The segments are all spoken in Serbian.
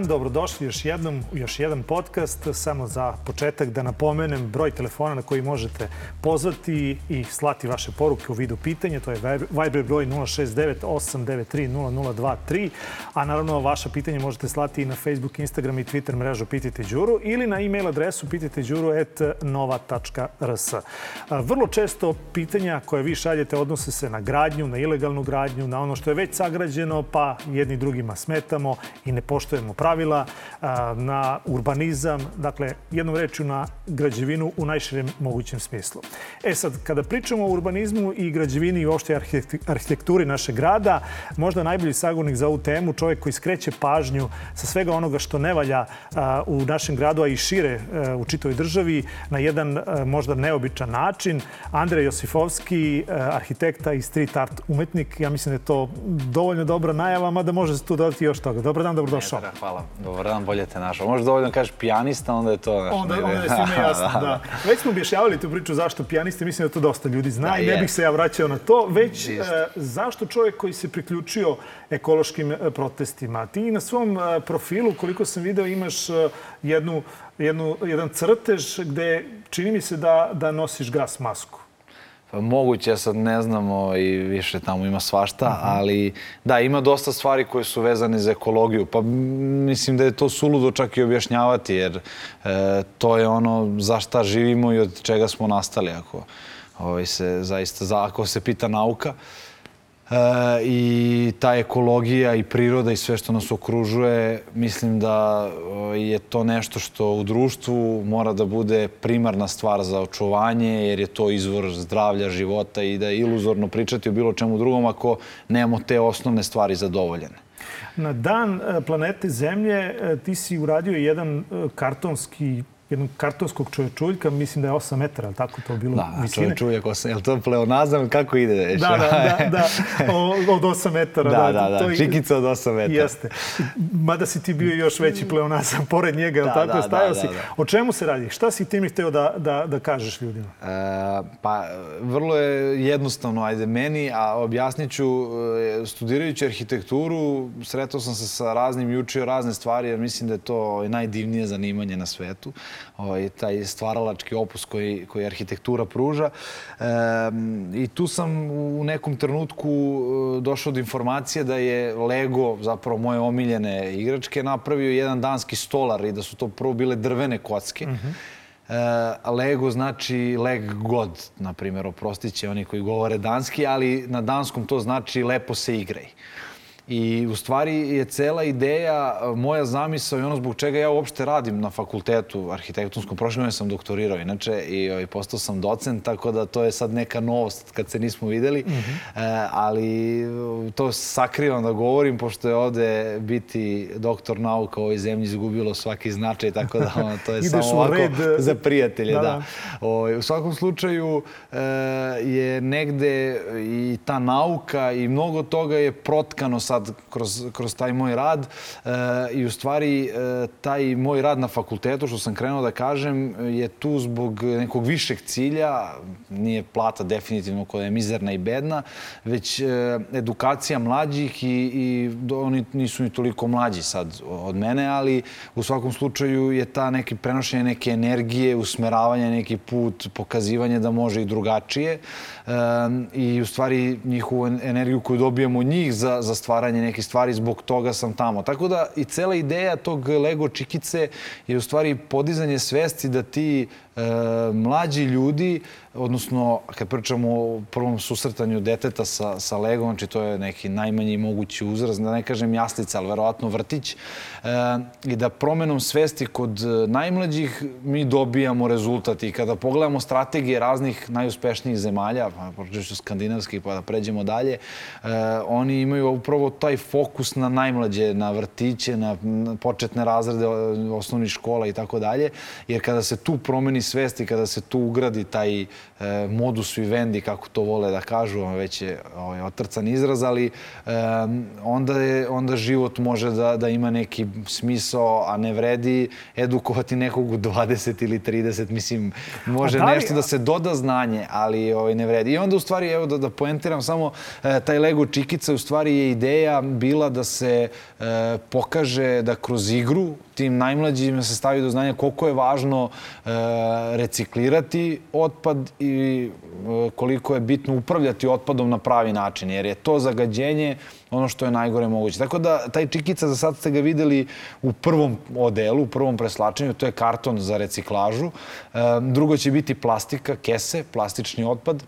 Dan, dobrodošli još jednom u još jedan podcast. Samo za početak da napomenem broj telefona na koji možete pozvati i slati vaše poruke u vidu pitanja. To je Viber broj 069 893 0023. A naravno vaša pitanja možete slati i na Facebook, Instagram i Twitter mrežu Pitajte Đuru ili na e-mail adresu pitajteđuru.nova.rs. Vrlo često pitanja koje vi šaljete odnose se na gradnju, na ilegalnu gradnju, na ono što je već sagrađeno, pa jedni drugima smetamo i ne poštujemo pravila, na urbanizam, dakle, jednom rečju na građevinu u najširem mogućem smislu. E sad, kada pričamo o urbanizmu i građevini i uopšte arhitekturi našeg grada, možda najbolji sagovornik za ovu temu, čovjek koji skreće pažnju sa svega onoga što ne valja u našem gradu, a i šire u čitoj državi, na jedan možda neobičan način. Andrej Josifovski, arhitekta i street art umetnik. Ja mislim da je to dovoljno dobra najava, mada može se tu dodati još toga. Dobar dan, dobrodošao. Ne, hvala. Dobar dan, bolje te našao. Možda dovoljno da kažeš pijanista, onda je to... Naš, onda, onda je svima jasno, da. Već smo objašnjavali tu priču zašto pijanisti, mislim da to dosta ljudi zna da, i ne bih se ja vraćao na to, već e, zašto čovjek koji se priključio ekološkim e, protestima. Ti na svom e, profilu, koliko sam video, imaš jednu, jednu, jedan crtež gde čini mi se da, da nosiš gas masku. Pa moguće, sad ne znamo i više tamo ima svašta, mhm. -huh. ali da, ima dosta stvari koje su vezane za ekologiju. Pa mislim da je to suludo čak i objašnjavati, jer e, to je ono za šta živimo i od čega smo nastali, ako ovaj, se zaista, ako se pita nauka. E, i ta ekologija i priroda i sve što nas okružuje, mislim da je to nešto što u društvu mora da bude primarna stvar za očuvanje, jer je to izvor zdravlja, života i da je iluzorno pričati o bilo čemu drugom ako nemamo te osnovne stvari zadovoljene. Na dan e, planete Zemlje e, ti si uradio jedan e, kartonski jednog kartonskog čovječuljka, mislim da je 8 metara, ali tako to bilo da, visine. Da, čovječuljak 8, je li to pleonazam, kako ide? Da, da, da, da, od 8 metara. Da, da, da, to čikica od 8 metara. Jeste. Mada si ti bio još veći pleonazam pored njega, da, tako, da, stajao da, si. Da, da. O čemu se radi? Šta si ti mi hteo da, da, da kažeš ljudima? E, pa, vrlo je jednostavno, ajde, meni, a objasnit ću, e, studirajući arhitekturu, sretao sam se sa raznim i učio razne stvari, jer mislim da je to najdivnije zanimanje na svetu ovaj, taj stvaralački opus koji, koji arhitektura pruža. E, I tu sam u nekom trenutku e, došao do informacije da je Lego, zapravo moje omiljene igračke, napravio jedan danski stolar i da su to prvo bile drvene kocke. Mm -hmm. Lego znači leg god, na primjer, oprostit će oni koji govore danski, ali na danskom to znači lepo se igraj. Uh, I u stvari je cela ideja, moja zamisao i ono zbog čega ja uopšte radim na fakultetu arhitektonskom. Prošle godine sam doktorirao inače i ovaj, postao sam docent, tako da to je sad neka novost kad se nismo videli. Mm -hmm. e, ali to sakrivam da govorim, pošto je ovde biti doktor nauka u ovoj zemlji izgubilo svaki značaj, tako da ono, to je samo ovako red... za prijatelje. Da. da. O, ovaj, u svakom slučaju e, je negde i ta nauka i mnogo toga je protkano sad sad kroz, kroz taj moj rad e, i u stvari e, taj moj rad na fakultetu, što sam krenuo da kažem, je tu zbog nekog višeg cilja, nije plata definitivno koja je mizerna i bedna, već e, edukacija mlađih i, i oni nisu ni toliko mlađi sad od mene, ali u svakom slučaju je ta neki prenošenje neke energije, usmeravanje neki put, pokazivanje da može i drugačije e, i u stvari njihovu energiju koju dobijemo od njih za, za stvaranje stvaranje nekih stvari, zbog toga sam tamo. Tako da i cela ideja tog Lego čikice je u stvari podizanje svesti da ti mlađi ljudi odnosno kad pričamo o prvom susretanju deteta sa, sa Legom, znači to je neki najmanji mogući uzrast, da ne kažem jaslica, ali verovatno vrtić, e, i da promenom svesti kod najmlađih mi dobijamo rezultat. I kada pogledamo strategije raznih najuspešnijih zemalja, pa počeću skandinavskih pa da pređemo dalje, e, oni imaju upravo taj fokus na najmlađe, na vrtiće, na početne razrede osnovnih škola i tako dalje, jer kada se tu promeni svesti, kada se tu ugradi taj e, modus vivendi, kako to vole da kažu, već je ovaj, otrcan izraz, ali e, onda, je, onda život može da, da ima neki smisao, a ne vredi edukovati nekog u 20 ili 30. Mislim, može da li, nešto da se doda znanje, ali ovaj, ne vredi. I onda u stvari, evo da, da poentiram samo, e, taj Lego Čikica u stvari je ideja bila da se e, pokaže da kroz igru tim najmlađima se stavi do znanja koliko je važno e, reciklirati otpad i e, koliko je bitno upravljati otpadom na pravi način, jer je to zagađenje ono što je najgore moguće. Tako da, taj čikica, za sad ste ga videli u prvom odelu, u prvom preslačenju, to je karton za reciklažu. E, drugo će biti plastika, kese, plastični otpad,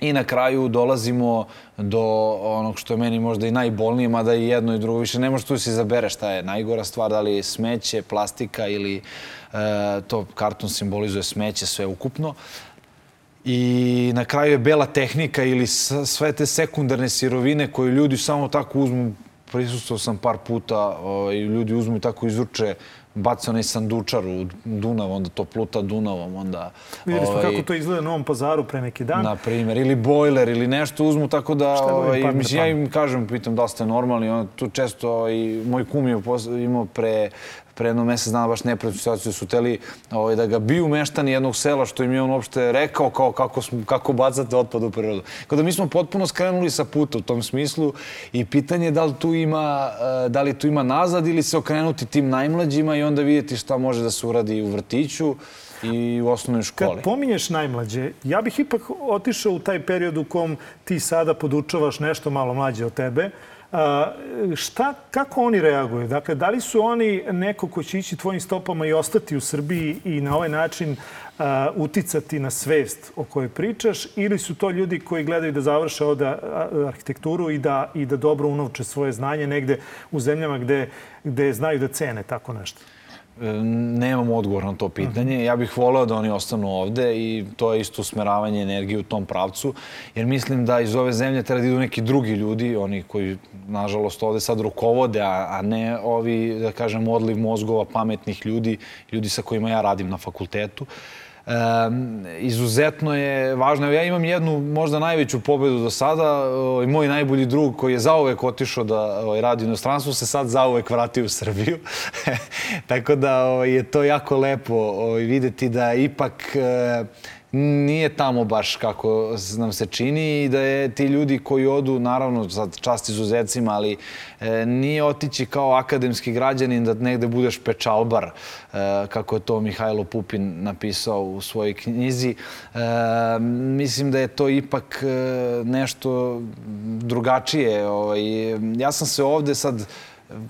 I na kraju dolazimo do onog što je meni možda i najbolnije, mada i jedno i drugo više ne možeš tu da se izabere šta je najgora stvar, da li je smeće, plastika ili e, to karton simbolizuje smeće sve ukupno. I na kraju je bela tehnika ili sve te sekundarne sirovine koje ljudi samo tako uzmu, prisustao sam par puta, ovaj, ljudi uzmu i tako izruče baci onaj sandučar u Dunav, onda to pluta Dunavom, onda... Vidjeli smo ovaj, kako to izgleda na Novom pazaru pre neki dan. Na primjer, ili bojler, ili nešto uzmu, tako da... Ovaj, mislim, ja im kažem, pitam da ste normalni, on, tu često i moj kum je imao pre pre jedno mesec dana baš nepreću situaciju su teli ovaj, da ga biju meštani jednog sela što im je on uopšte rekao kao kako, smo, kako bacate otpad u prirodu. Kao da mi smo potpuno skrenuli sa puta u tom smislu i pitanje je da li tu ima, eh, da li tu ima nazad ili se okrenuti tim najmlađima i onda vidjeti šta može da se uradi u vrtiću i u osnovnoj školi. Kad pominješ najmlađe, ja bih ipak otišao u taj period u kom ti sada podučavaš nešto malo mlađe od tebe, šta, kako oni reaguju? Dakle, da li su oni neko ko će ići tvojim stopama i ostati u Srbiji i na ovaj način uticati na svest o kojoj pričaš ili su to ljudi koji gledaju da završe ovde arhitekturu i da, i da dobro unovče svoje znanje negde u zemljama gde, gde znaju da cene tako nešto? E, nemam odgovor na to pitanje. Ja bih voleo da oni ostanu ovde i to je isto usmeravanje energije u tom pravcu, jer mislim da iz ove zemlje treba da idu neki drugi ljudi, oni koji, nažalost, ovde sad rukovode, a, ne ovi, da kažem, odliv mozgova pametnih ljudi, ljudi sa kojima ja radim na fakultetu. E, izuzetno je važno. Ja imam jednu možda najveću pobedu do sada. I moj najbolji drug koji je zauvek otišao da ovaj, radi u inostranstvu se sad zauvek vratio u Srbiju. Tako da ovaj, je to jako lepo ovaj, videti da ipak e, nije tamo baš kako nam se čini i da je ti ljudi koji odu, naravno, sad čast izuzecima, ali e, nije otići kao akademski građanin da negde budeš pečalbar, e, kako je to Mihajlo Pupin napisao u svojoj knjizi. E, mislim da je to ipak e, nešto drugačije. Ovaj, ja sam se ovde sad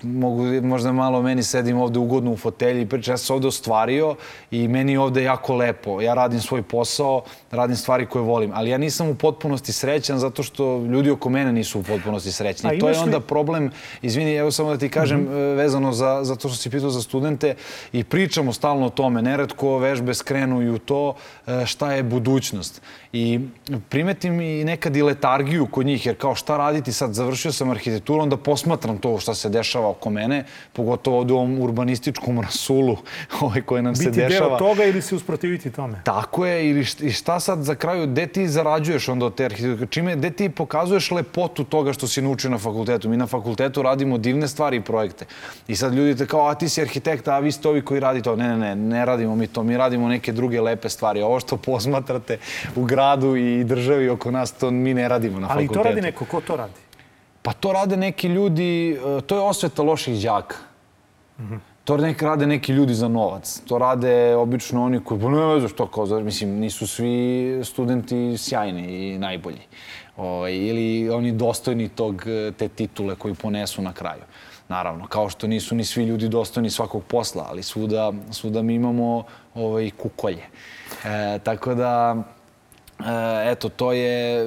mogu, možda malo meni sedim ovde ugodno u fotelji i pričam, ja sam se ovde ostvario i meni je ovde jako lepo. Ja radim svoj posao, radim stvari koje volim, ali ja nisam u potpunosti srećan zato što ljudi oko mene nisu u potpunosti srećni. I to je onda li... problem, izvini, evo samo da ti kažem, mm -hmm. vezano za, za to što si pitao za studente i pričamo stalno o tome. Neretko vežbe skrenu i u to e, šta je budućnost. I primetim i nekad i letargiju kod njih, jer kao šta raditi sad, završio sam arhitekturu, onda posmatram to šta se dešava oko mene, pogotovo ovde u ovom urbanističkom rasulu ovaj, koje nam Biti se dešava. Biti deo toga ili se usprotiviti tome? Tako je, ili šta sad za kraju, gde ti zarađuješ onda od te arhitekture? Čime, gde ti pokazuješ lepotu toga što si naučio na fakultetu? Mi na fakultetu radimo divne stvari i projekte. I sad ljudi te kao, a ti si arhitekt, a vi ste ovi koji radi to. Ne, ne, ne, ne radimo mi to. Mi radimo neke druge lepe stvari. Ovo što posmatrate u gradu i državi oko nas, to mi ne radimo na Ali fakultetu. Ali to radi neko, ko to radi? Pa to rade neki ljudi, e, to je osveta loših đaka. Mm -hmm. To nek rade neki ljudi za novac. To rade obično oni koji, pa ne veze što kao, mislim, nisu svi studenti sjajni i najbolji. O, ovaj, ili oni dostojni tog, e, te titule koju ponesu na kraju. Naravno, kao što nisu ni svi ljudi dostojni svakog posla, ali svuda, svuda mi imamo ovaj, kukolje. E, tako da, eto, to je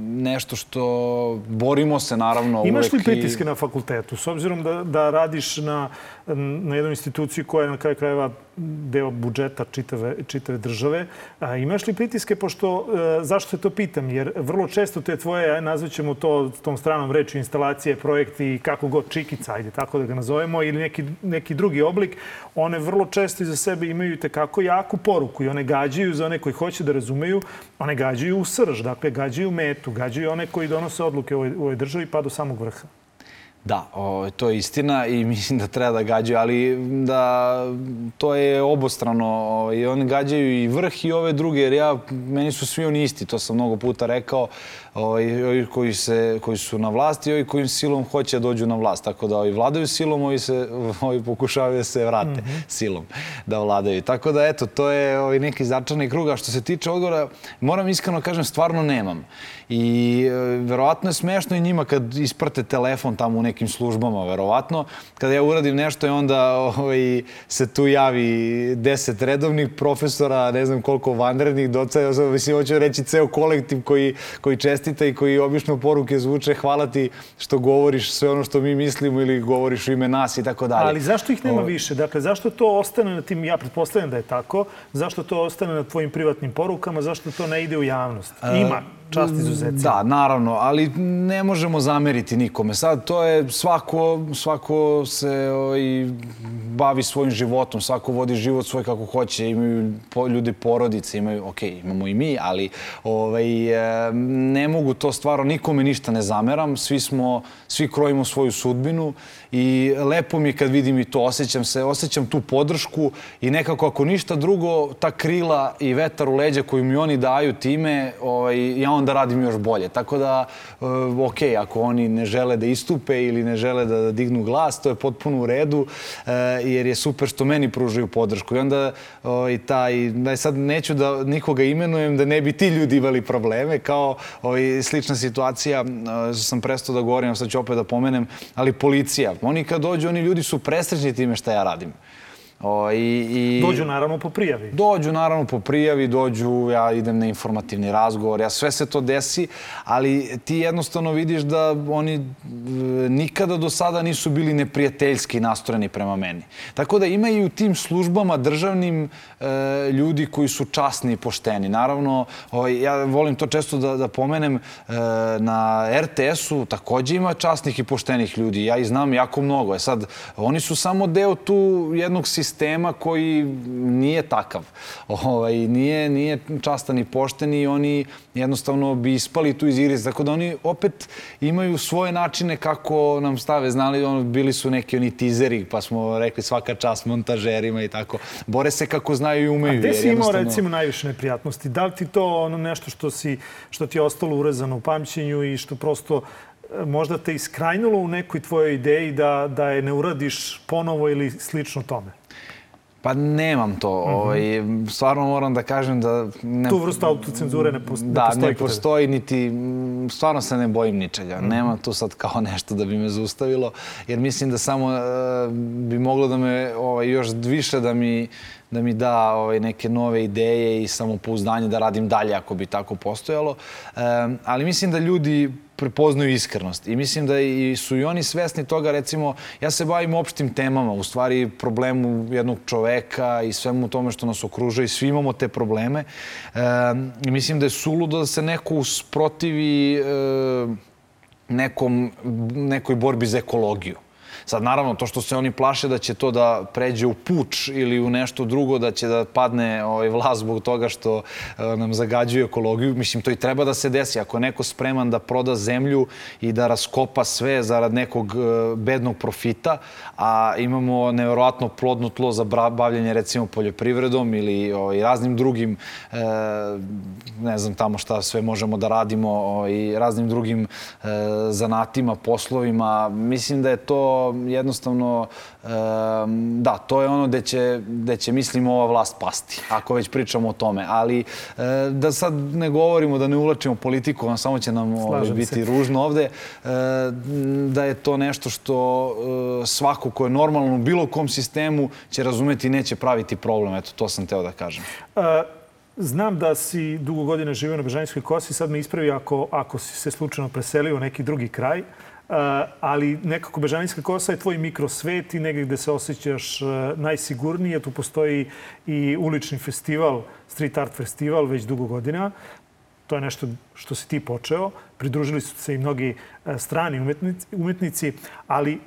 nešto što borimo se naravno Imaš li pritiske i... na fakultetu? S obzirom da, da radiš na, na jednoj instituciji koja je na kraju krajeva deo budžeta čitave, čitave države. A, imaš li pritiske, pošto, a, zašto te to pitam? Jer vrlo često te tvoje, nazvaćemo to tom stranom reči, instalacije, projekti, kako god čikica, ajde tako da ga nazovemo, ili neki, neki drugi oblik, one vrlo često iza sebe imaju tekako jaku poruku i one gađaju za one koji hoće da razumeju, one gađaju u srž, dakle gađaju metu, gađaju one koji donose odluke u ovoj, u ovoj državi pa do samog vrha. Da, o, to je istina i mislim da treba da gađaju, ali da to je obostrano. I oni gađaju i vrh i ove druge, jer ja, meni su svi oni isti, to sam mnogo puta rekao ovaj, ovi koji, se, koji su na vlasti i ovi koji silom hoće da dođu na vlast. Tako da ovi vladaju silom, ovi, se, ovi pokušavaju da se vrate mm -hmm. silom da vladaju. Tako da, eto, to je ovaj neki začarni krug. A što se tiče odgovora, moram iskreno kažem, stvarno nemam. I e, verovatno je smešno i njima kad isprate telefon tamo u nekim službama, verovatno. Kada ja uradim nešto i onda ovaj, se tu javi deset redovnih profesora, ne znam koliko vanrednih doca, mislim, hoću reći ceo kolektiv koji, koji često čestita i koji obično poruke zvuče hvala ti što govoriš sve ono što mi mislimo ili govoriš u ime nas i tako dalje. Ali zašto ih nema više? Dakle, zašto to ostane na tim, ja pretpostavljam da je tako, zašto to ostane na tvojim privatnim porukama, zašto to ne ide u javnost? Ima čast izuzetci. Da, naravno, ali ne možemo zameriti nikome. Sad, to je svako, svako se ovaj, bavi svojim životom, svako vodi život svoj kako hoće, imaju ljudi porodice, imaju, ok, imamo i mi, ali ovaj, ne mogu to stvarno, nikome ništa ne zameram, svi smo, svi krojimo svoju sudbinu i lepo mi je kad vidim i to, osjećam se, osjećam tu podršku i nekako ako ništa drugo, ta krila i vetar u leđa koju mi oni daju time, ovaj, ja onda radim još bolje. Tako da, eh, ok, ako oni ne žele da istupe ili ne žele da, da dignu glas, to je potpuno u redu, eh, jer je super što meni pružaju podršku. I onda i taj, da sad neću da nikoga imenujem, da ne bi ti ljudi imali probleme, kao ovaj, slična situacija, eh, sam prestao da govorim, sad ću opet da pomenem, ali policija. Oni kad dođu, oni ljudi su presrećni time šta ja radim. O, i, i, dođu naravno po prijavi. Dođu naravno po prijavi, dođu, ja idem na informativni razgovor, ja sve se to desi, ali ti jednostavno vidiš da oni e, nikada do sada nisu bili neprijateljski nastrojeni prema meni. Tako da ima i u tim službama državnim e, ljudi koji su časni i pošteni. Naravno, o, ja volim to često da, da pomenem, e, na RTS-u takođe ima časnih i poštenih ljudi. Ja ih znam jako mnogo. E sad, oni su samo deo tu jednog sistema sistema koji nije takav. Ovaj, nije, nije častan i pošten i oni jednostavno bi ispali tu iz igre. Tako da oni opet imaju svoje načine kako nam stave. Znali, ono, bili su neki oni tizeri, pa smo rekli svaka čast montažerima i tako. Bore se kako znaju i umeju. A gde si imao recimo najviše neprijatnosti? Da li ti to ono nešto što, si, što ti je ostalo urezano u pamćenju i što prosto možda te iskrajnulo u nekoj tvojoj ideji da, da je ne uradiš ponovo ili slično tome? Pa nemam to. Mm -hmm. ovaj, stvarno moram da kažem da... Ne, tu vrstu autocenzure ne, postoji. Da, ne postoji niti... Stvarno se ne bojim ničega. Mm -hmm. Nema tu sad kao nešto da bi me zaustavilo. Jer mislim da samo uh, bi moglo da me ovaj, još više da mi da mi da ovaj, neke nove ideje i samopouzdanje da radim dalje ako bi tako postojalo. E, ali mislim da ljudi prepoznaju iskrenost. I mislim da i su i oni svesni toga, recimo, ja se bavim opštim temama, u stvari problemu jednog čoveka i svemu tome što nas okružuje i svi imamo te probleme. E, mislim da je suludo da se neko usprotivi e, nekom, nekoj borbi za ekologiju. Sad, naravno, to što se oni plaše da će to da pređe u puč ili u nešto drugo, da će da padne ovaj vlast zbog toga što e, nam zagađuje ekologiju, mislim, to i treba da se desi. Ako je neko spreman da proda zemlju i da raskopa sve zarad nekog e, bednog profita, a imamo nevjerojatno plodno tlo za bavljanje, recimo, poljoprivredom ili ovaj, raznim drugim, e, ne znam tamo šta sve možemo da radimo, ovaj, raznim drugim zanatima, poslovima, mislim da je to jednostavno, da, to je ono gde će, gde će mislimo, ova vlast pasti, ako već pričamo o tome. Ali da sad ne govorimo, da ne ulačimo politiku, samo će nam ovaj, biti se. ružno ovde, da je to nešto što svako ko je normalno u bilo kom sistemu će razumeti i neće praviti problem. Eto, to sam teo da kažem. Uh znam da si dugo godine živio na Bežanijskoj kosi, sad me ispravi ako, ako si se slučajno preselio u neki drugi kraj. Uh, ali nekako Bežanijska kosa je tvoj mikrosvet i negdje gde se osjećaš uh, najsigurnije. Tu postoji i ulični festival, street art festival, već dugo godina. To je nešto što si ti počeo. Pridružili su se i mnogi uh, strani umetnici, umetnici ali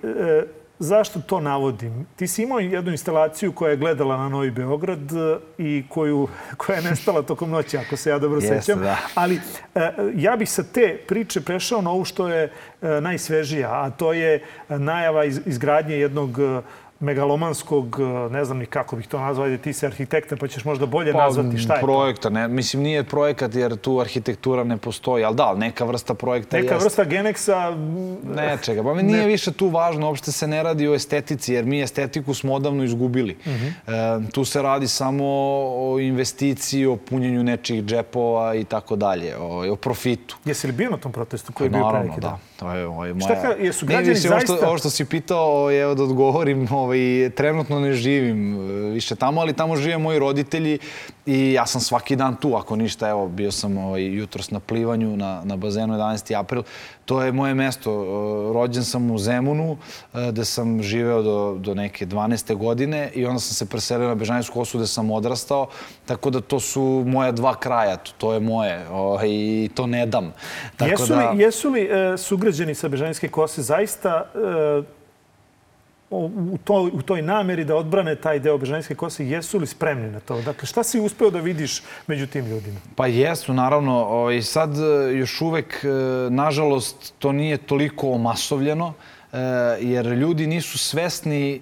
Zašto to navodim? Ti si imao jednu instalaciju koja je gledala na Novi Beograd e, i koju, koja je nestala tokom noći, ako se ja dobro Jeste, sećam. Da. Ali e, ja bih sa te priče prešao na ovu što je e, najsvežija, a to je najava izgradnje jednog megalomanskog, e, ne znam ni kako bih to nazvao, ajde ti si arhitekta pa ćeš možda bolje pa, nazvati šta je projekta, to? Ne, mislim nije projekat jer tu arhitektura ne postoji, ali da, neka vrsta projekta Neka jest. vrsta Geneksa... Nečega, pa mi nije ne... više tu važno, uopšte se ne radi o estetici, jer mi estetiku smo odavno izgubili. Uh mhm. -huh. e, tu se radi samo o investiciji, o punjenju nečih džepova i tako dalje, o, o profitu. Jesi li bio na tom protestu koji je bio pre neki da. To je, ovaj, moja... Šta ka, jesu građani zaista... Ovo što, ovo što si pitao, evo da odgovorim, ovaj, trenutno ne živim e, više tamo, ali tamo žive moji roditelji i ja sam svaki dan tu, ako ništa, evo, bio sam ovaj, jutros na plivanju na, na bazenu 11. april. To je moje mesto. E, rođen sam u Zemunu, e, gde sam živeo do, do neke 12. godine i onda sam se preselio na Bežanijsku osu gde sam odrastao, tako da to su moja dva kraja, to, to je moje ovaj, i to ne dam. Tako jesu, da... li, jesu li e, sugrađeni sa Bežanijske kose zaista e, u, to, u toj nameri da odbrane taj deo Bežanijske kose, jesu li spremni na to? Dakle, šta si uspeo da vidiš među tim ljudima? Pa jesu, naravno. I ovaj, sad e, još uvek, e, nažalost, to nije toliko omasovljeno, e, jer ljudi nisu svesni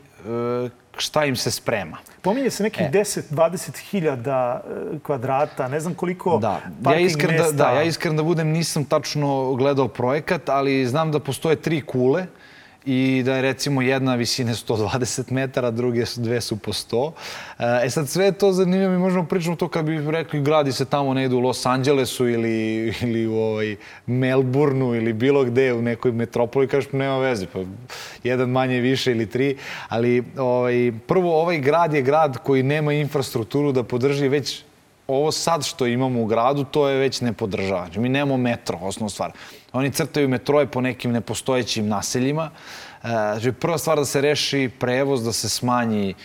šta im se sprema. Pominje se nekih e. 10-20 hiljada kvadrata, ne znam koliko da. ja iskren da, da, ja iskren da budem, nisam tačno gledao projekat, ali znam da postoje tri kule i da je recimo jedna visine 120 metara, druge dve su po 100. E sad sve to zanimljivo, mi možemo pričati to kad bi rekli gradi se tamo negde u Los Angelesu ili, ili u ovaj Melbourneu ili bilo gde u nekoj metropoli, kažeš nema veze, pa jedan manje više ili tri, ali ovaj, prvo ovaj grad je grad koji nema infrastrukturu da podrži već ovo sad što imamo u gradu, to je već ne podržava. Znači, mi nemamo metro, osnovna stvar. Oni crtaju metroje po nekim nepostojećim naseljima. E, znači, prva stvar da se reši prevoz, da se smanji e,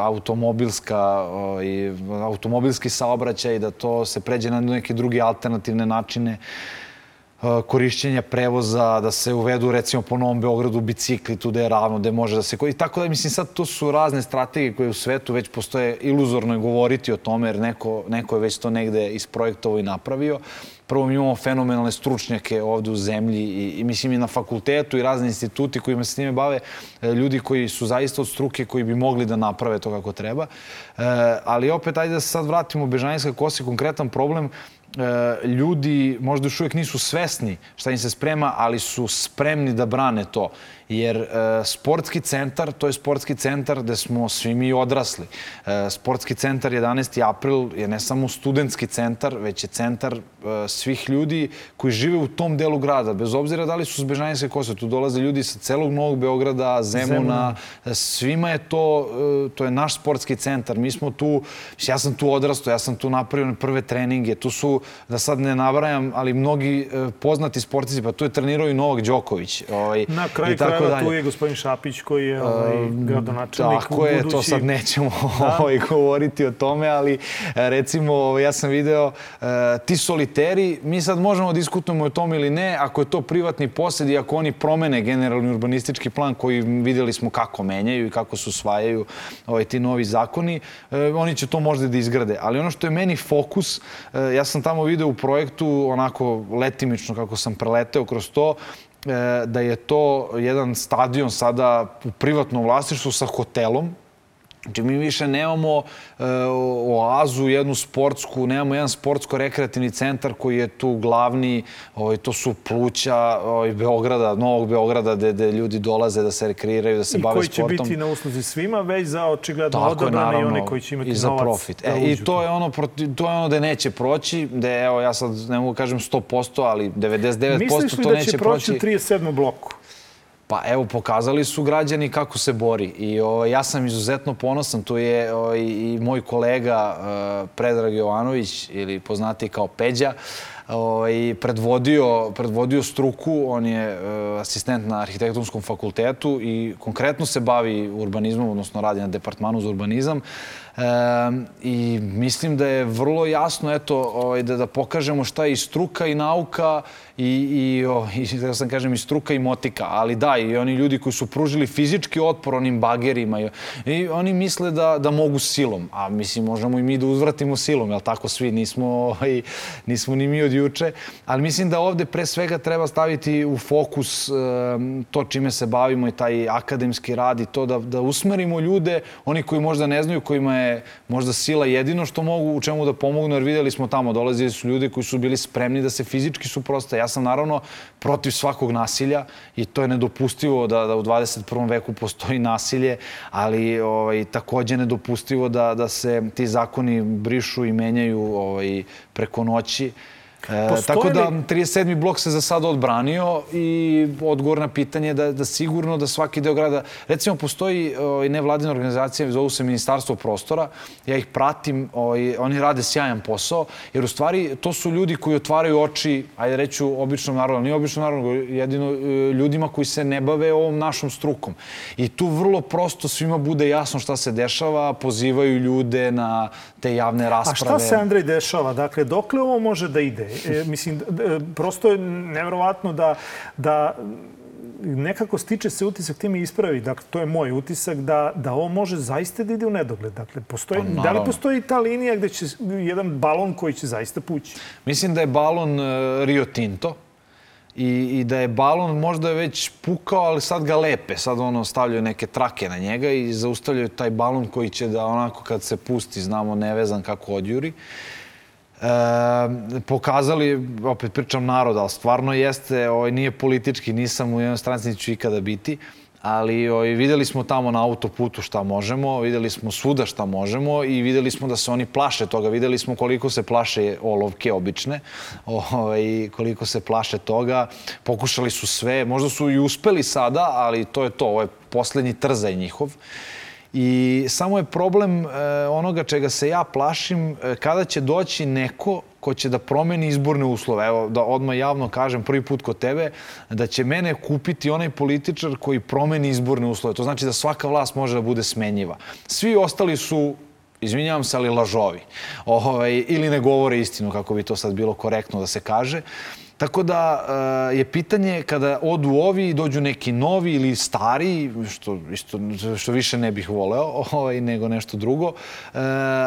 automobilska, i automobilski saobraćaj, da to se pređe na neke druge alternativne načine korišćenja prevoza, da se uvedu recimo po Novom Beogradu bicikli tu da je ravno, da može da se... I tako da, mislim, sad to su razne strategije koje u svetu već postoje. Iluzorno je govoriti o tome, jer neko, neko je već to negde isprojektovao i napravio. Prvo mi imamo fenomenalne stručnjake ovde u zemlji i, i mislim i na fakultetu i razne instituti kojima se s time bave, e, ljudi koji su zaista od struke koji bi mogli da naprave to kako treba. E, ali opet, ajde da se sad vratimo u Bežanijska kosi, konkretan problem ljudi možda još uvijek nisu svesni šta im se sprema, ali su spremni da brane to jer e, sportski centar, to je sportski centar gde smo svi mi odrasli. E, sportski centar 11. april je ne samo studentski centar, već je centar e, svih ljudi koji žive u tom delu grada, bez obzira da li su s Bežanjske kose. Tu dolaze ljudi sa celog Novog Beograda, Zemuna, Zemuna. svima je to, e, to je naš sportski centar. Mi smo tu, ja sam tu odrastao, ja sam tu napravio prve treninge, tu su, da sad ne nabrajam, ali mnogi e, poznati sportici, pa tu je trenirao i Novak Đoković. Ovaj, Na kraju kraja tako dalje. Tu je gospodin Šapić koji je ovaj, gradonačelnik Tako je, budući... to sad nećemo da. ovaj, govoriti o tome, ali e, recimo ovaj, ja sam video uh, ti soliteri, mi sad možemo da diskutujemo o tome ili ne, ako je to privatni posed i ako oni promene generalni urbanistički plan koji videli smo kako menjaju i kako se usvajaju ovaj, ti novi zakoni, uh, oni će to možda da izgrade. Ali ono što je meni fokus, uh, ja sam tamo video u projektu onako letimično kako sam preleteo kroz to, E, da je to jedan stadion sada u privatnom vlasništvu sa hotelom, Znači, mi više nemamo e, oazu, jednu sportsku, nemamo jedan sportsko-rekreativni centar koji je tu glavni, ovaj, to su pluća ovaj, Beograda, Novog Beograda, gde, gde ljudi dolaze da se rekreiraju, da se I bave sportom. I koji će biti na usluzi svima, već za očigledno Tako odabrane i one koji će imati i za novac profit. Da e, I to je, ono, to je ono da neće proći, da evo, ja sad ne mogu kažem 100%, ali 99% to neće proći. Misliš li da će proći u 37. bloku? Pa evo, pokazali su građani kako se bori i o, ja sam izuzetno ponosan. Tu je o, i, i moj kolega uh, Predrag Jovanović ili poznati kao Peđa ovaj, predvodio, predvodio struku, on je uh, asistent na arhitektonskom fakultetu i konkretno se bavi urbanizmom, odnosno radi na departmanu za urbanizam. I mislim da je vrlo jasno eto, ovaj, da, da pokažemo šta je i struka i nauka i, i, o, i da sam kažem, i struka i motika. Ali da, i oni ljudi koji su pružili fizički otpor onim bagerima i, i oni misle da, da mogu silom. A mislim, možemo i mi da uzvratimo silom, jel tako svi? Nismo, ovaj, nismo ni mi od juče. Ali mislim da ovde pre svega treba staviti u fokus um, to čime se bavimo i taj akademski rad i to da, da usmerimo ljude, oni koji možda ne znaju, kojima je možda sila jedino što mogu u čemu da pomognu, jer videli smo tamo, dolazili su ljudi koji su bili spremni da se fizički suproste. Ja sam naravno protiv svakog nasilja i to je nedopustivo da, da u 21. veku postoji nasilje, ali ovaj, takođe nedopustivo da, da se ti zakoni brišu i menjaju ovaj, preko noći. E, tako da 37. blok se za sad odbranio i odgovor na pitanje da, da sigurno da svaki deo grada... Recimo, postoji o, nevladina organizacija, zovu se Ministarstvo prostora, ja ih pratim, o, oni rade sjajan posao, jer u stvari to su ljudi koji otvaraju oči, ajde reću, običnom narodu, nije običnom narodu, jedino e, ljudima koji se ne bave ovom našom strukom. I tu vrlo prosto svima bude jasno šta se dešava, pozivaju ljude na te javne rasprave. A šta se, Andrej, dešava? Dakle, dokle ovo može da ide? E, mislim, prosto je nevjerovatno da, da nekako stiče se utisak, ti mi ispravi, dakle, to je moj utisak, da, da ovo može zaista da ide u nedogled. Dakle, postoji, pa, da li postoji ta linija gde će jedan balon koji će zaista pući? Mislim da je balon uh, Rio Tinto, i, i da je balon možda je već pukao, ali sad ga lepe. Sad ono stavljaju neke trake na njega i zaustavljaju taj balon koji će da onako kad se pusti, znamo, nevezan kako odjuri. E, pokazali, opet pričam narod, ali stvarno jeste, ovaj, nije politički, nisam u jednoj stranci, neću ikada biti, ali ovaj, videli smo tamo na autoputu šta možemo, videli smo svuda šta možemo i videli smo da se oni plaše toga, videli smo koliko se plaše olovke obične, ovaj, koliko se plaše toga, pokušali su sve, možda su i uspeli sada, ali to je to, ovo je poslednji trzaj njihov. I samo je problem e, onoga čega se ja plašim, e, kada će doći neko ko će da promeni izborne uslove. Evo, da odmah javno kažem prvi put kod tebe, da će mene kupiti onaj političar koji promeni izborne uslove. To znači da svaka vlast može da bude smenjiva. Svi ostali su izvinjavam se, ali lažovi. Ovaj, ili ne govore istinu, kako bi to sad bilo korektno da se kaže. Tako da uh, je pitanje kada odu ovi i dođu neki novi ili stari, što, isto, što više ne bih voleo, ovaj, nego nešto drugo, uh,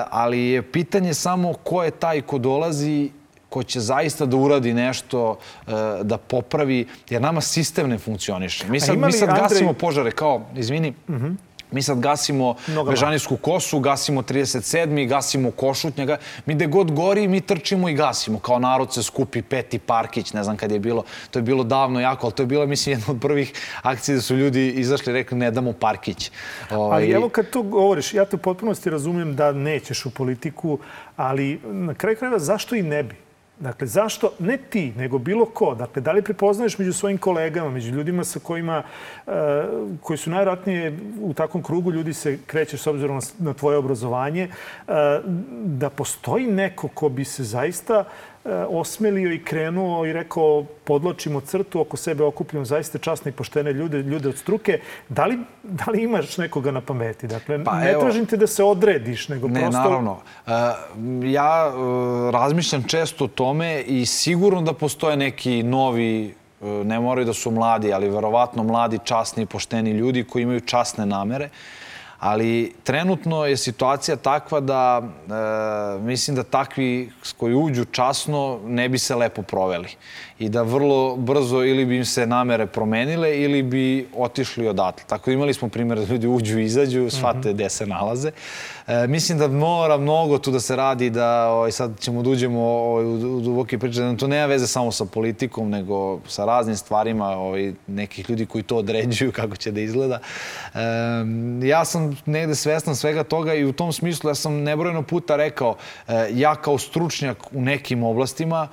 ali je pitanje samo ko je taj ko dolazi ko će zaista da uradi nešto, uh, da popravi, jer nama sistem ne funkcioniše. Mi sad, mi sad gasimo požare, kao, izvini, uh mhm. -huh Mi sad gasimo Bežanijsku kosu, gasimo 37. gasimo Košutnjaga. Mi gde god gori, mi trčimo i gasimo. Kao narod se skupi Peti Parkić, ne znam kad je bilo. To je bilo davno jako, ali to je bila, mislim, jedna od prvih akcija da su ljudi izašli i rekli ne damo Parkić. Ovaj... Ali evo kad to govoriš, ja te u potpunosti razumijem da nećeš u politiku, ali na kraju krajeva zašto i ne bi? Dakle, zašto, ne ti, nego bilo ko, dakle, da li prepoznaješ među svojim kolegama, među ljudima sa kojima, uh, koji su najvratnije u takvom krugu ljudi se krećeš s obzirom na, tvoje obrazovanje, uh, da postoji neko ko bi se zaista E, osmelio i krenuo i rekao podločimo crtu, oko sebe okupljamo zaista časne i poštene ljude, ljude od struke. Da li, da li imaš nekoga na pameti? Dakle, pa, ne evo, tražim te da se odrediš, nego ne, prosto... Ne, naravno. Uh, ja uh, razmišljam često o tome i sigurno da postoje neki novi ne moraju da su mladi, ali verovatno mladi, časni i pošteni ljudi koji imaju časne namere. Uh, ali trenutno je situacija takva da e, mislim da takvi koji uđu časno ne bi se lepo proveli i da vrlo brzo ili bi im se namere promenile ili bi otišli odatle. Tako da imali smo primjer da ljudi uđu i izađu, shvate mm -hmm. gde se nalaze. E, mislim da mora mnogo tu da se radi, da ovaj, sad ćemo da uđemo ovaj, u, u duboke priče, da to nema veze samo sa politikom, nego sa raznim stvarima ovaj, nekih ljudi koji to određuju kako će da izgleda. E, ja sam negde svestan svega toga i u tom smislu ja sam nebrojeno puta rekao, e, ja kao stručnjak u nekim oblastima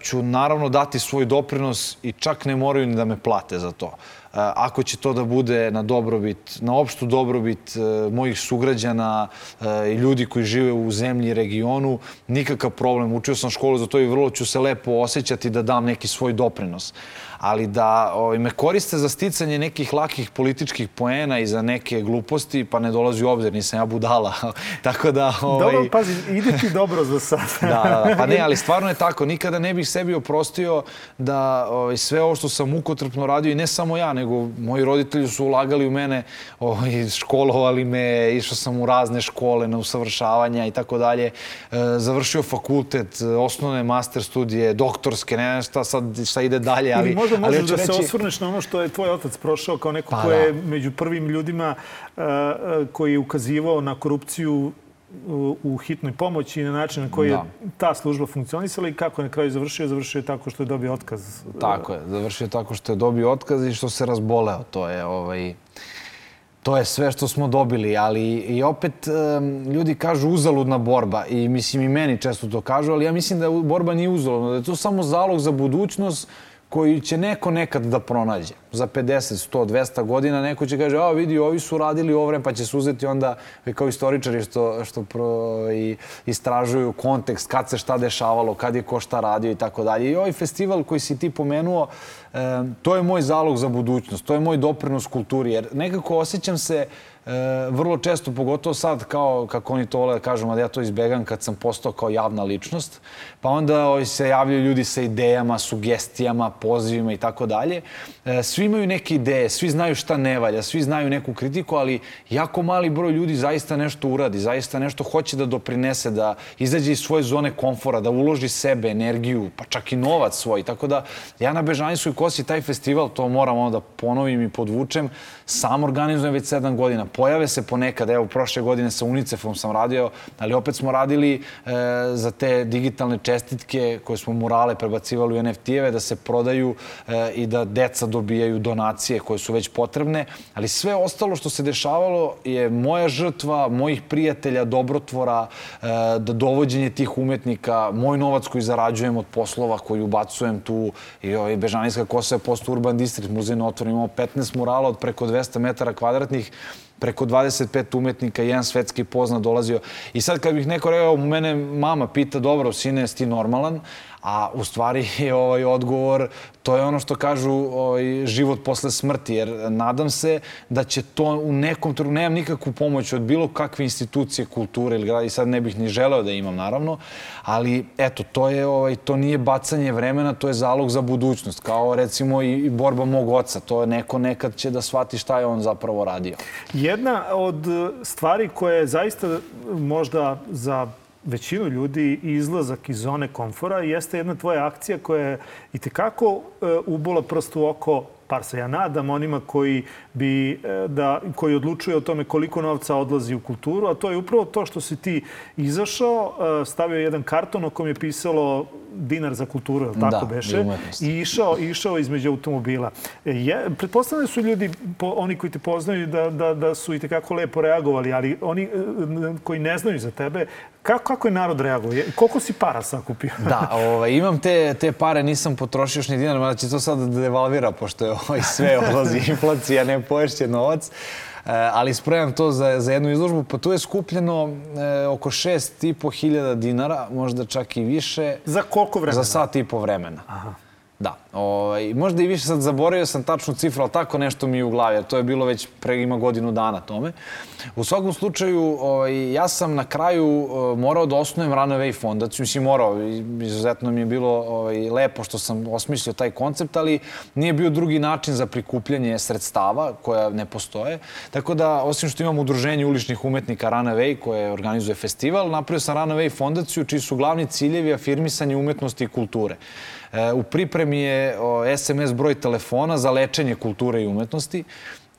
ću naravno dati svoj doprinos i čak ne moraju ni da me plate za to ako će to da bude na dobrobit, na opštu dobrobit e, mojih sugrađana e, i ljudi koji žive u zemlji i regionu, nikakav problem. Učio sam školu za to i vrlo ću se lepo osjećati da dam neki svoj doprinos ali da ovaj, me koriste za sticanje nekih lakih političkih poena i za neke gluposti, pa ne dolazi u obzir, nisam ja budala. tako da... Ovaj... Dobro, pazi, ide ti dobro za sad. da, da, da, pa ne, ali stvarno je tako. Nikada ne bih sebi oprostio da ovaj, sve ovo što sam mukotrpno radio i ne samo ja, nego moji roditelji su ulagali u mene, ovaj, školovali me, išao sam u razne škole na usavršavanja i tako dalje. E, završio fakultet, osnovne master studije, doktorske, ne znam šta sad šta ide dalje, ali možda možeš da reći... se osvrneš na ono što je tvoj otac prošao kao neko pa, ko je da. među prvim ljudima uh, koji je ukazivao na korupciju u hitnoj pomoći i na način na koji da. je ta služba funkcionisala i kako je na kraju završio. Završio je tako što je dobio otkaz. Tako je. Završio je tako što je dobio otkaz i što se razboleo. To je ovaj... To je sve što smo dobili, ali i opet ljudi kažu uzaludna borba i mislim i meni često to kažu, ali ja mislim da borba nije uzaludna, da je to samo zalog za budućnost koji će neko nekad da pronađe. Za 50, 100, 200 godina neko će kaže, a vidi, ovi su radili ovo vreme, pa će se uzeti onda, kao istoričari što, što pro, i, istražuju kontekst, kad se šta dešavalo, kad je ko šta radio i tako dalje. I ovaj festival koji si ti pomenuo, e, to je moj zalog za budućnost, to je moj doprinos kulturi, jer nekako osjećam se e, vrlo često, pogotovo sad, kao kako oni to vole da kažu, da ja to izbegam kad sam postao kao javna ličnost, pa onda ovaj, se javljaju ljudi sa idejama, sugestijama, pozivima i tako dalje. E, svi imaju neke ideje, svi znaju šta ne valja, svi znaju neku kritiku, ali jako mali broj ljudi zaista nešto uradi, zaista nešto hoće da doprinese, da izađe iz svoje zone komfora, da uloži sebe, energiju, pa čak i novac svoj. Tako da ja na Bežanjskoj kosi taj festival, to moram onda da ponovim i podvučem, sam organizujem već sedam godina pojave se ponekad, evo, prošle godine sa UNICEF-om sam radio, ali opet smo radili e, za te digitalne čestitke koje smo murale prebacivali u NFT-eve, da se prodaju e, i da deca dobijaju donacije koje su već potrebne, ali sve ostalo što se dešavalo je moja žrtva, mojih prijatelja, dobrotvora, e, da dovođenje tih umetnika, moj novac koji zarađujem od poslova koji ubacujem tu i ovaj Bežanijska kosa je posto urban distrikt, muzej imamo 15 murala od preko 200 metara kvadratnih, preko 25 umetnika, jedan svetski poznat dolazio. I sad kad bih neko rekao, mene mama pita, dobro, sine, jesi ti normalan? A u stvari je ovaj odgovor, to je ono što kažu ovaj, život posle smrti, jer nadam se da će to u nekom trenutku, nemam nikakvu pomoć od bilo kakve institucije kulture ili grada i sad ne bih ni želeo da imam naravno, ali eto, to je ovaj, to nije bacanje vremena, to je zalog za budućnost, kao recimo i, i borba mog oca, to je neko nekad će da shvati šta je on zapravo radio. Jedna od stvari koja je zaista možda za većinu ljudi izlazak iz zone komfora jeste jedna tvoja akcija koja je i tekako e, ubola prst u oko par se ja nadam onima koji bi e, da koji odlučuju o tome koliko novca odlazi u kulturu, a to je upravo to što si ti izašao, e, stavio jedan karton o kom je pisalo dinar za kulturu, je tako da, beše? I išao, išao između automobila. Je, pretpostavljaju su ljudi, po, oni koji te poznaju, da, da, da su i tekako lepo reagovali, ali oni koji ne znaju za tebe, Kako, kako je narod reagovao? Koliko si para sakupio? da, ovaj, imam te, te pare, nisam potrošio još ni dinar, mada će to sad da devalvira, pošto je ovaj, sve odlazi inflacija, ne poješće novac. E, ali spremam to za, za jednu izložbu, pa tu je skupljeno e, oko 6,5 hiljada dinara, možda čak i više. Za koliko vremena? Za sat i po vremena. Aha. Da. Ovaj, možda i više sad zaboravio sam tačnu cifru, ali tako nešto mi je u glavi, jer to je bilo već pre ima godinu dana tome. U svakom slučaju, ovaj, ja sam na kraju uh, morao da osnujem Runaway fondaciju. Mislim, morao, izuzetno mi je bilo ovaj, lepo što sam osmislio taj koncept, ali nije bio drugi način za prikupljanje sredstava koja ne postoje. Tako da, osim što imam udruženje uličnih umetnika Runaway koje organizuje festival, napravio sam Runaway fondaciju čiji su glavni ciljevi afirmisanje umetnosti i kulture. E, u pripremi je SMS broj telefona za lečenje kulture i umetnosti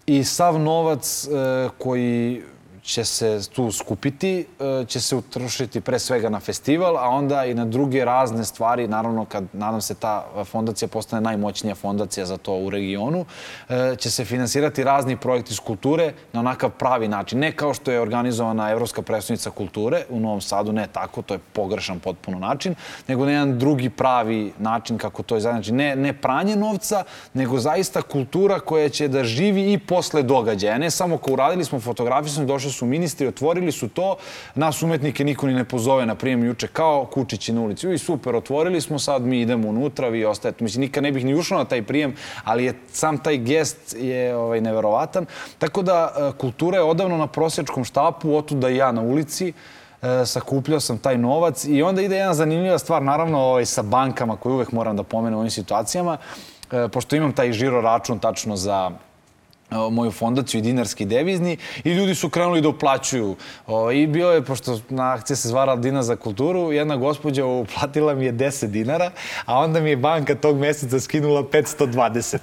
i sav novac e, koji će se tu skupiti, e, će se utrošiti pre svega na festival, a onda i na druge razne stvari. Naravno, kad nadam se ta fondacija postane najmoćnija fondacija za to u regionu, e, će se finansirati razni projekti iz kulture na onakav pravi način. Ne kao što je organizovana Evropska predstavnica kulture u Novom Sadu, ne tako, to je pogrešan potpuno način, nego na jedan drugi pravi način kako to je znači ne, ne pranje novca, nego zaista kultura koja će da živi i posle događaja. Ne samo kao uradili smo fotografiju, smo došli su ministri, otvorili su to, nas umetnike niko ni ne pozove na prijem juče kao kučići na ulici. I super, otvorili smo, sad mi idemo unutra, vi ostajete. Mislim, nikad ne bih ni ušao na taj prijem, ali je sam taj gest je ovaj, neverovatan. Tako da e, kultura je odavno na prosječkom štapu, otud da i ja na ulici e, sakupljao sam taj novac i onda ide jedna zanimljiva stvar, naravno ovaj, sa bankama koju uvek moram da pomenem u ovim situacijama, e, pošto imam taj žiro račun tačno za moju fondaciju i dinarski devizni i ljudi su krenuli da uplaćuju. I bio je, pošto na akcija se zvala Dina za kulturu, jedna gospođa uplatila mi je 10 dinara, a onda mi je banka tog meseca skinula 520.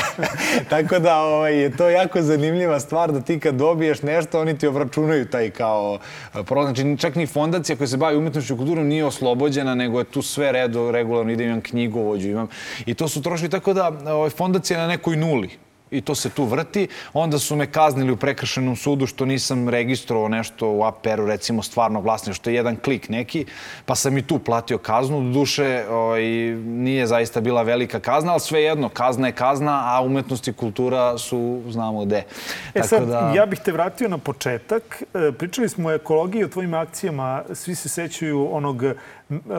Tako da ovaj, je to jako zanimljiva stvar da ti kad dobiješ nešto, oni ti obračunaju taj kao prolaz. Znači, čak ni fondacija koja se bavi umetnošću i kulturom nije oslobođena, nego je tu sve redo, regularno ide, imam knjigovođu, imam. I to su trošili tako da ovaj, fondacija je na nekoj nuli i to se tu vrti. Onda su me kaznili u prekršenom sudu što nisam registrovao nešto u APR-u, recimo stvarno vlasništvo, što je jedan klik neki, pa sam i tu platio kaznu. Do duše ovaj, nije zaista bila velika kazna, ali svejedno, kazna je kazna, a umetnost i kultura su, znamo gde. E Tako sad, da... ja bih te vratio na početak. E, pričali smo o ekologiji, o tvojim akcijama. Svi se sećaju onog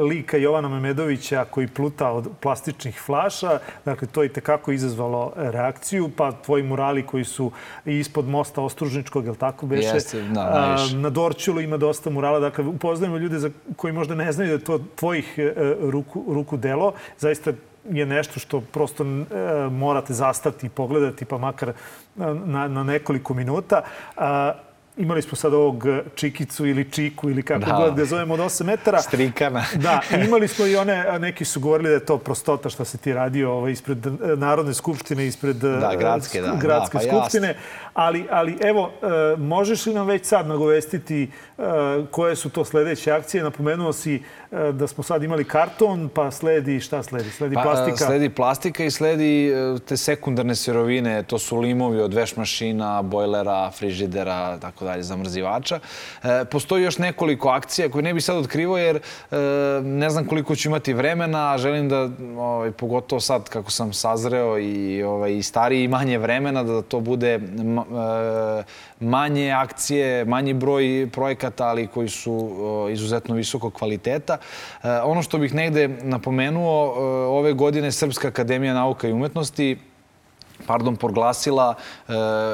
lika Jovana Memedovića koji pluta od plastičnih flaša. Dakle, to je tekako izazvalo reakciju. Pa tvoji murali koji su ispod mosta Ostružničkog, je li tako beše? Jeste, da, najviše. Na Dorčulu ima dosta murala. Dakle, upoznajemo ljude za, koji možda ne znaju da je to tvojih e, ruku, ruku delo. Zaista je nešto što prosto e, morate zastati i pogledati, pa makar na, na nekoliko minuta. Imali smo sad ovog Čikicu ili Čiku ili kako da. god da zovemo od 8 metara. Strikana. da, imali smo i one, neki su govorili da je to prostota što se ti radio ovaj, ispred Narodne skupštine, ispred da, gradske, da. gradske da, pa skupštine. Ali, ali evo, e, možeš li nam već sad nagovestiti koje su to sledeće akcije? Napomenuo si da smo sad imali karton, pa sledi, šta sledi? Sledi pa, plastika? Sledi plastika i sledi te sekundarne sirovine. To su limovi od veš mašina, bojlera, frižidera, tako dalje, zamrzivača. E, postoji još nekoliko akcija koje ne bi sad otkrivao jer e, ne znam koliko ću imati vremena, a želim da, ovaj, pogotovo sad kako sam sazreo i, ovaj, i stariji i manje vremena, da to bude e, manje akcije, manji broj projekata, ali koji su izuzetno visokog kvaliteta. E, ono što bih negde napomenuo, e, ove godine Srpska akademija nauka i umetnosti pardon, proglasila e,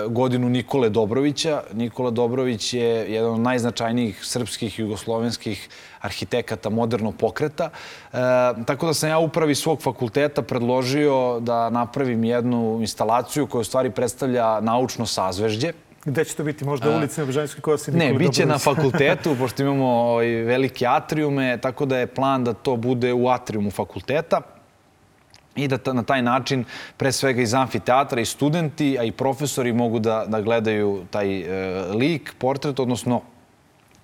godinu Nikole Dobrovića. Nikola Dobrović je jedan od najznačajnijih srpskih i jugoslovenskih arhitekata modernog pokreta. E, tako da sam ja upravi svog fakulteta predložio da napravim jednu instalaciju koja u stvari predstavlja naučno sazvežđe. Gde će to biti? Možda u ulici na Bežanjskoj kosi? Ne, bit će na fakultetu, pošto imamo ovaj, velike atriume, tako da je plan da to bude u atriumu fakulteta i da na taj način, pre svega iz amfiteatra i studenti, a i profesori mogu da, da gledaju taj e, lik, portret, odnosno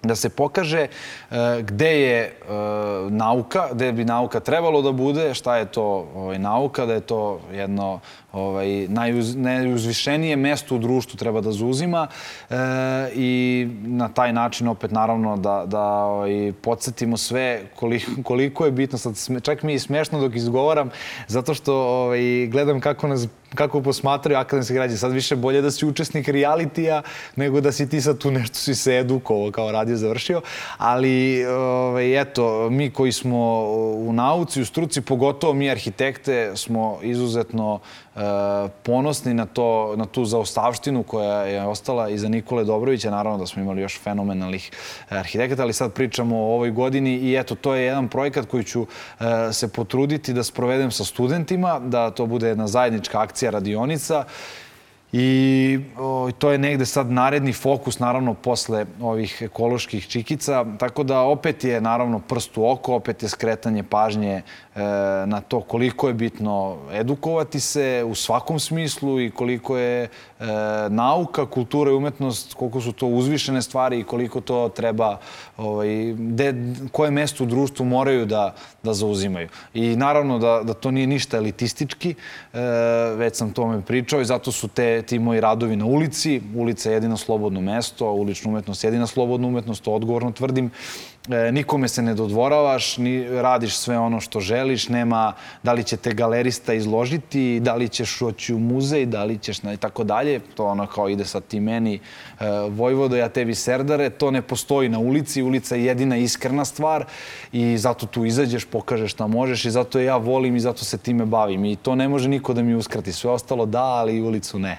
da se pokaže e, gde je e, nauka, gde bi nauka trebalo da bude, šta je to ovaj, nauka, da je to jedno ovaj, najuz, najuzvišenije mesto u društvu treba da zauzima e, i na taj način opet naravno da, da ovaj, podsjetimo sve koliko, koliko je bitno, sad čak mi je smešno dok izgovaram, zato što ovaj, gledam kako nas kako posmatraju akademski građani. Sad više bolje da si učesnik realitija nego da si ti sad tu nešto si se edukovao kao radio završio. Ali ovaj, eto, mi koji smo u nauci, u struci, pogotovo mi arhitekte, smo izuzetno ponosni na, to, na tu zaostavštinu koja je ostala iza Nikole Dobrovića. Naravno da smo imali još fenomenalnih arhitekata, ali sad pričamo o ovoj godini i eto, to je jedan projekat koji ću e, se potruditi da sprovedem sa studentima, da to bude jedna zajednička akcija radionica I o, to je negde sad naredni fokus, naravno, posle ovih ekoloških čikica. Tako da opet je, naravno, prst u oko, opet je skretanje pažnje e, na to koliko je bitno edukovati se u svakom smislu i koliko je e, nauka, kultura i umetnost, koliko su to uzvišene stvari i koliko to treba, ovaj, de, koje mesto u društvu moraju da, da zauzimaju. I naravno da, da to nije ništa elitistički, e, već sam tome pričao i zato su te ti moji radovi na ulici. Ulica je jedino slobodno mesto, ulična umetnost je jedina slobodna umetnost, to odgovorno tvrdim. E, nikome se ne dodvoravaš, ni, radiš sve ono što želiš, nema da li će te galerista izložiti, da li ćeš oći u muzej, da li ćeš na i tako dalje. To ono kao ide sad ti meni e, Vojvodo, ja tebi serdare. To ne postoji na ulici. Ulica je jedina iskrena stvar i zato tu izađeš, pokažeš šta možeš i zato je ja volim i zato se time bavim. I to ne može niko da mi uskrati. Sve ostalo da, ali ulicu ne.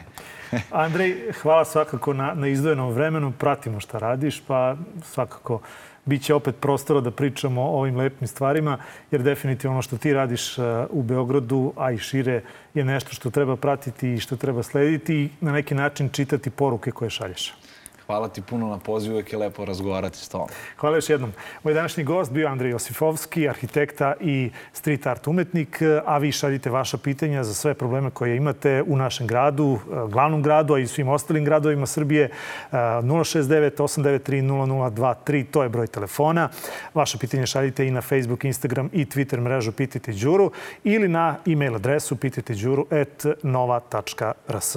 Andrej, hvala svakako na, na izdvojenom vremenu. Pratimo šta radiš, pa svakako Biće opet prostora da pričamo o ovim lepim stvarima, jer definitivno ono što ti radiš uh, u Beogradu, a i šire, je nešto što treba pratiti i što treba slediti i na neki način čitati poruke koje šalješ. Hvala ti puno na pozivu, uvek je lepo razgovarati s tobom. Hvala još jednom. Moj današnji gost bio Andrej Josifovski, arhitekta i street art umetnik, a vi šaljite vaša pitanja za sve probleme koje imate u našem gradu, glavnom gradu, a i svim ostalim gradovima Srbije. 069 893 0023, to je broj telefona. Vaše pitanje šaljite i na Facebook, Instagram i Twitter mrežu Pitajte Đuru ili na e-mail adresu pitajteđuru.nova.rs.